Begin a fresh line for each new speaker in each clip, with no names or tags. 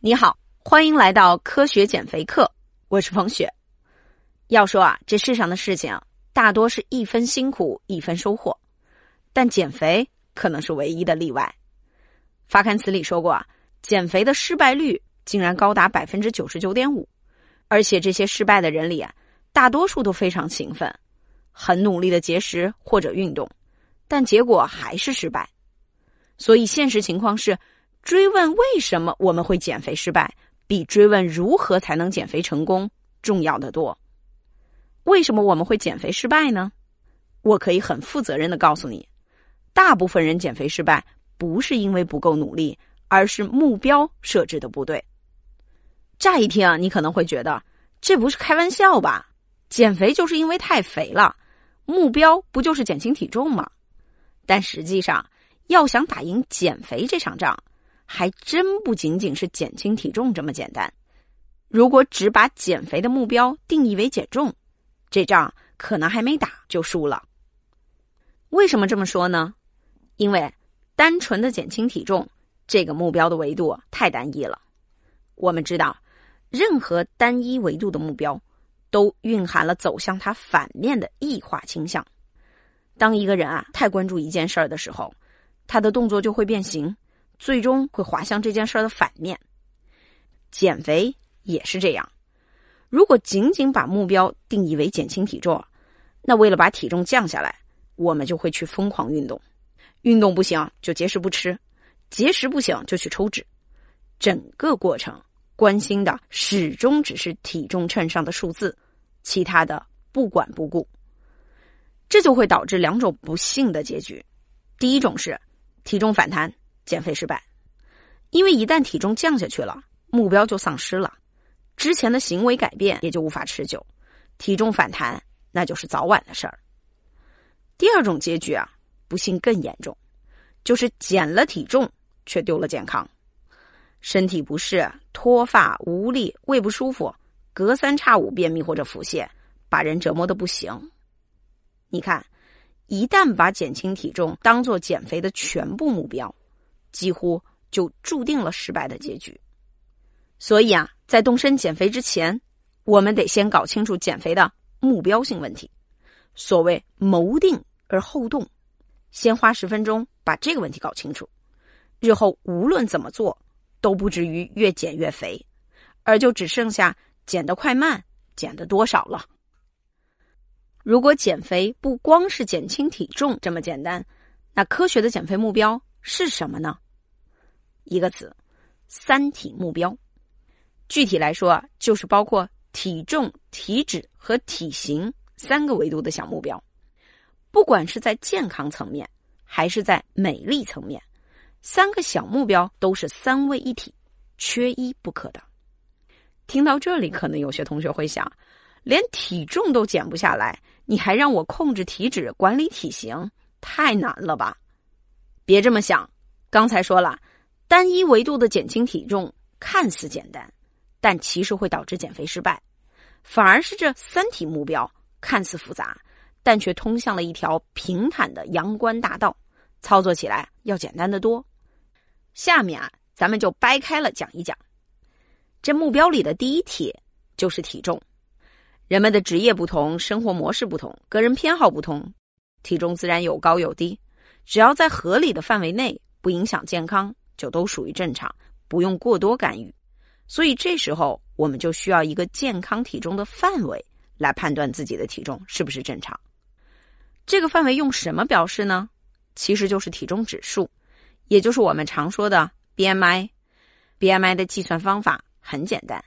你好，欢迎来到科学减肥课，我是冯雪。要说啊，这世上的事情大多是一分辛苦一分收获，但减肥可能是唯一的例外。发刊词里说过啊，减肥的失败率竟然高达百分之九十九点五，而且这些失败的人里啊，大多数都非常勤奋，很努力的节食或者运动，但结果还是失败。所以现实情况是。追问为什么我们会减肥失败，比追问如何才能减肥成功重要的多。为什么我们会减肥失败呢？我可以很负责任的告诉你，大部分人减肥失败不是因为不够努力，而是目标设置的不对。乍一听，你可能会觉得这不是开玩笑吧？减肥就是因为太肥了，目标不就是减轻体重吗？但实际上，要想打赢减肥这场仗。还真不仅仅是减轻体重这么简单。如果只把减肥的目标定义为减重，这仗可能还没打就输了。为什么这么说呢？因为单纯的减轻体重这个目标的维度太单一了。我们知道，任何单一维度的目标都蕴含了走向它反面的异化倾向。当一个人啊太关注一件事儿的时候，他的动作就会变形。最终会滑向这件事儿的反面。减肥也是这样，如果仅仅把目标定义为减轻体重，那为了把体重降下来，我们就会去疯狂运动，运动不行就节食不吃，节食不行就去抽脂，整个过程关心的始终只是体重秤上的数字，其他的不管不顾。这就会导致两种不幸的结局：第一种是体重反弹。减肥失败，因为一旦体重降下去了，目标就丧失了，之前的行为改变也就无法持久，体重反弹那就是早晚的事儿。第二种结局啊，不幸更严重，就是减了体重却丢了健康，身体不适、脱发、无力、胃不舒服，隔三差五便秘或者腹泻，把人折磨的不行。你看，一旦把减轻体重当做减肥的全部目标。几乎就注定了失败的结局，所以啊，在动身减肥之前，我们得先搞清楚减肥的目标性问题。所谓谋定而后动，先花十分钟把这个问题搞清楚，日后无论怎么做，都不至于越减越肥，而就只剩下减得快慢、减得多少了。如果减肥不光是减轻体重这么简单，那科学的减肥目标是什么呢？一个词，三体目标。具体来说，就是包括体重、体脂和体型三个维度的小目标。不管是在健康层面，还是在美丽层面，三个小目标都是三位一体，缺一不可的。听到这里，可能有些同学会想，连体重都减不下来，你还让我控制体脂、管理体型，太难了吧？别这么想，刚才说了。单一维度的减轻体重看似简单，但其实会导致减肥失败。反而是这三体目标看似复杂，但却通向了一条平坦的阳关大道，操作起来要简单的多。下面啊，咱们就掰开了讲一讲。这目标里的第一体就是体重。人们的职业不同，生活模式不同，个人偏好不同，体重自然有高有低。只要在合理的范围内，不影响健康。就都属于正常，不用过多干预。所以这时候我们就需要一个健康体重的范围来判断自己的体重是不是正常。这个范围用什么表示呢？其实就是体重指数，也就是我们常说的 BMI。BMI 的计算方法很简单，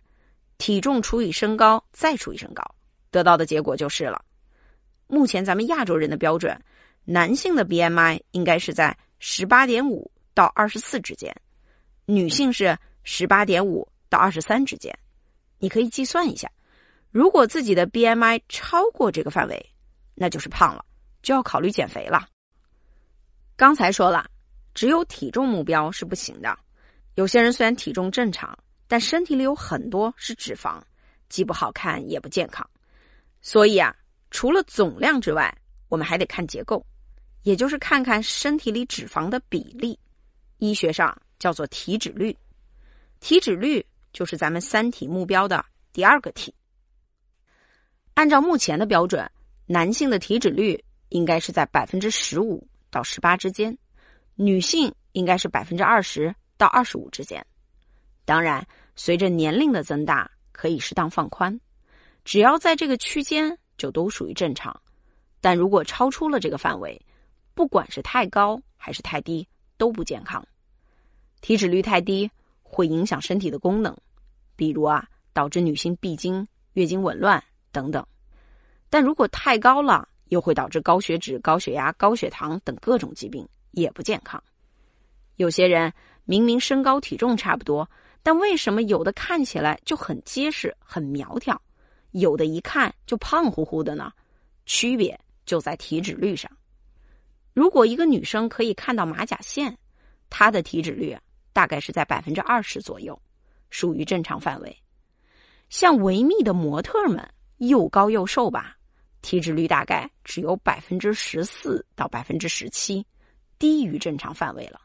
体重除以身高再除以身高，得到的结果就是了。目前咱们亚洲人的标准，男性的 BMI 应该是在十八点五。到二十四之间，女性是十八点五到二十三之间，你可以计算一下，如果自己的 BMI 超过这个范围，那就是胖了，就要考虑减肥了。刚才说了，只有体重目标是不行的。有些人虽然体重正常，但身体里有很多是脂肪，既不好看也不健康。所以啊，除了总量之外，我们还得看结构，也就是看看身体里脂肪的比例。医学上叫做体脂率，体脂率就是咱们三体目标的第二个体。按照目前的标准，男性的体脂率应该是在百分之十五到十八之间，女性应该是百分之二十到二十五之间。当然，随着年龄的增大，可以适当放宽，只要在这个区间就都属于正常。但如果超出了这个范围，不管是太高还是太低，都不健康。体脂率太低。会影响身体的功能，比如啊，导致女性闭经、月经紊乱等等。但如果太高了，又会导致高血脂、高血压、高血糖等各种疾病，也不健康。有些人明明身高体重差不多，但为什么有的看起来就很结实、很苗条，有的一看就胖乎乎的呢？区别就在体脂率上。如果一个女生可以看到马甲线，她的体脂率。大概是在百分之二十左右，属于正常范围。像维密的模特们又高又瘦吧，体脂率大概只有百分之十四到百分之十七，低于正常范围了。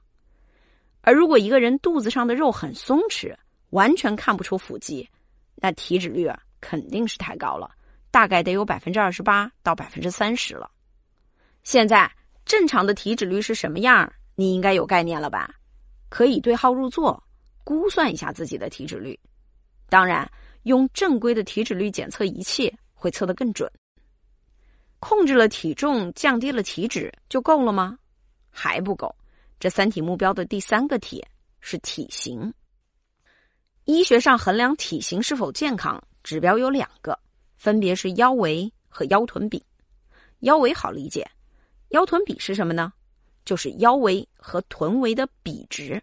而如果一个人肚子上的肉很松弛，完全看不出腹肌，那体脂率肯定是太高了，大概得有百分之二十八到百分之三十了。现在正常的体脂率是什么样？你应该有概念了吧？可以对号入座，估算一下自己的体脂率。当然，用正规的体脂率检测仪器会测得更准。控制了体重，降低了体脂就够了吗？还不够。这三体目标的第三个体是体型。医学上衡量体型是否健康，指标有两个，分别是腰围和腰臀比。腰围好理解，腰臀比是什么呢？就是腰围和臀围的比值。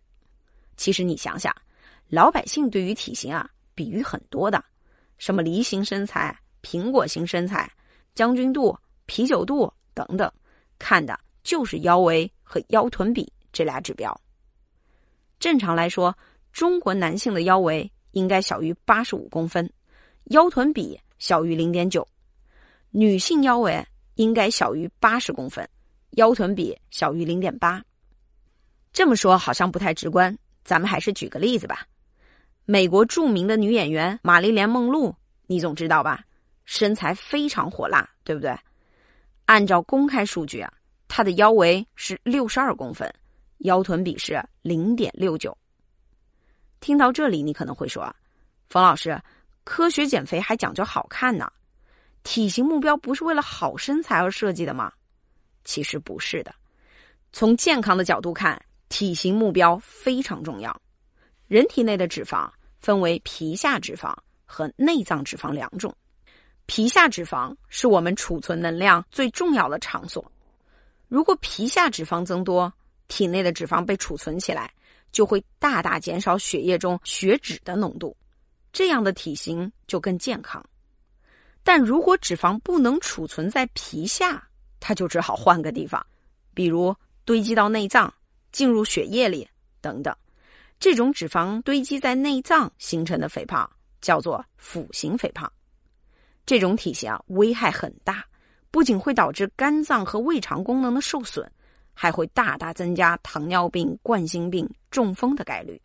其实你想想，老百姓对于体型啊，比喻很多的，什么梨形身材、苹果型身材、将军肚、啤酒肚等等，看的就是腰围和腰臀比这俩指标。正常来说，中国男性的腰围应该小于八十五公分，腰臀比小于零点九；女性腰围应该小于八十公分。腰臀比小于零点八，这么说好像不太直观，咱们还是举个例子吧。美国著名的女演员玛丽莲梦露，你总知道吧？身材非常火辣，对不对？按照公开数据啊，她的腰围是六十二公分，腰臀比是零点六九。听到这里，你可能会说：“冯老师，科学减肥还讲究好看呢，体型目标不是为了好身材而设计的吗？”其实不是的，从健康的角度看，体型目标非常重要。人体内的脂肪分为皮下脂肪和内脏脂肪两种。皮下脂肪是我们储存能量最重要的场所。如果皮下脂肪增多，体内的脂肪被储存起来，就会大大减少血液中血脂的浓度，这样的体型就更健康。但如果脂肪不能储存在皮下，他就只好换个地方，比如堆积到内脏、进入血液里等等。这种脂肪堆积在内脏形成的肥胖叫做腹型肥胖。这种体型啊，危害很大，不仅会导致肝脏和胃肠功能的受损，还会大大增加糖尿病、冠心病、中风的概率。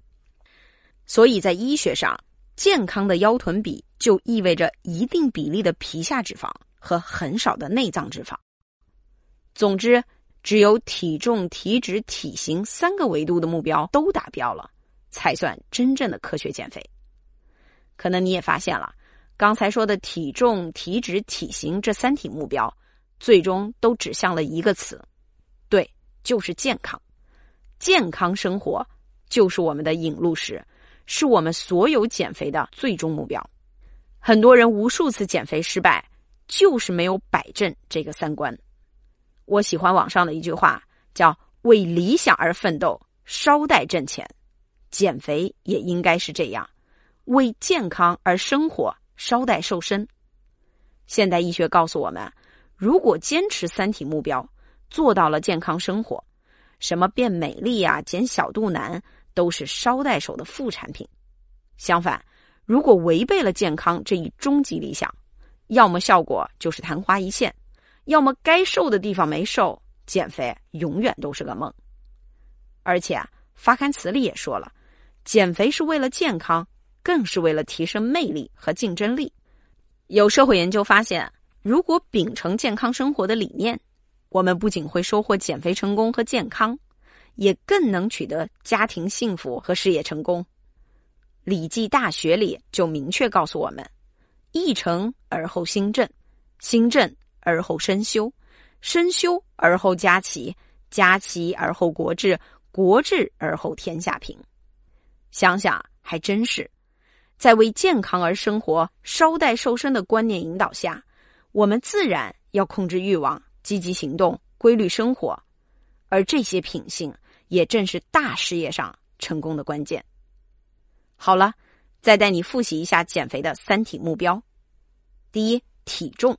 所以在医学上，健康的腰臀比就意味着一定比例的皮下脂肪和很少的内脏脂肪。总之，只有体重、体脂、体型三个维度的目标都达标了，才算真正的科学减肥。可能你也发现了，刚才说的体重、体脂、体型这三体目标，最终都指向了一个词，对，就是健康。健康生活就是我们的引路石，是我们所有减肥的最终目标。很多人无数次减肥失败，就是没有摆正这个三观。我喜欢网上的一句话，叫“为理想而奋斗，稍带挣钱”。减肥也应该是这样，为健康而生活，稍带瘦身。现代医学告诉我们，如果坚持三体目标，做到了健康生活，什么变美丽啊、减小肚腩，都是捎带手的副产品。相反，如果违背了健康这一终极理想，要么效果就是昙花一现。要么该瘦的地方没瘦，减肥永远都是个梦。而且啊，发刊词里也说了，减肥是为了健康，更是为了提升魅力和竞争力。有社会研究发现，如果秉承健康生活的理念，我们不仅会收获减肥成功和健康，也更能取得家庭幸福和事业成功。《礼记大学》里就明确告诉我们：“一成而后兴正，兴正而后身修，身修而后家齐，家齐而后国治。”国治而后天下平，想想还真是，在为健康而生活、稍带瘦身的观念引导下，我们自然要控制欲望、积极行动、规律生活，而这些品性也正是大事业上成功的关键。好了，再带你复习一下减肥的三体目标：第一，体重，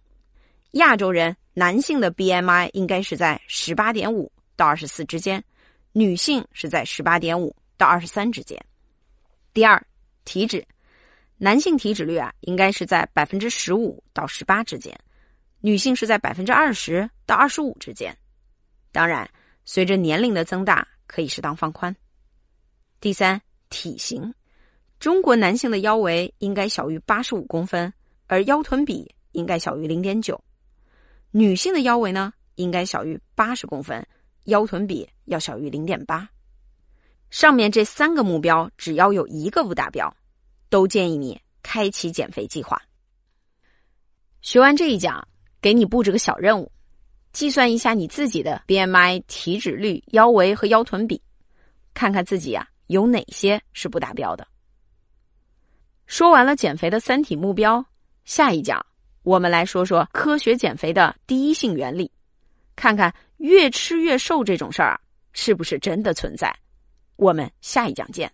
亚洲人男性的 BMI 应该是在十八点五到二十四之间。女性是在十八点五到二十三之间。第二，体脂，男性体脂率啊应该是在百分之十五到十八之间，女性是在百分之二十到二十五之间。当然，随着年龄的增大，可以适当放宽。第三，体型，中国男性的腰围应该小于八十五公分，而腰臀比应该小于零点九。女性的腰围呢，应该小于八十公分。腰臀比要小于零点八，上面这三个目标只要有一个不达标，都建议你开启减肥计划。学完这一讲，给你布置个小任务，计算一下你自己的 BMI、体脂率、腰围和腰臀比，看看自己啊有哪些是不达标的。说完了减肥的三体目标，下一讲我们来说说科学减肥的第一性原理，看看。越吃越瘦这种事儿是不是真的存在？我们下一讲见。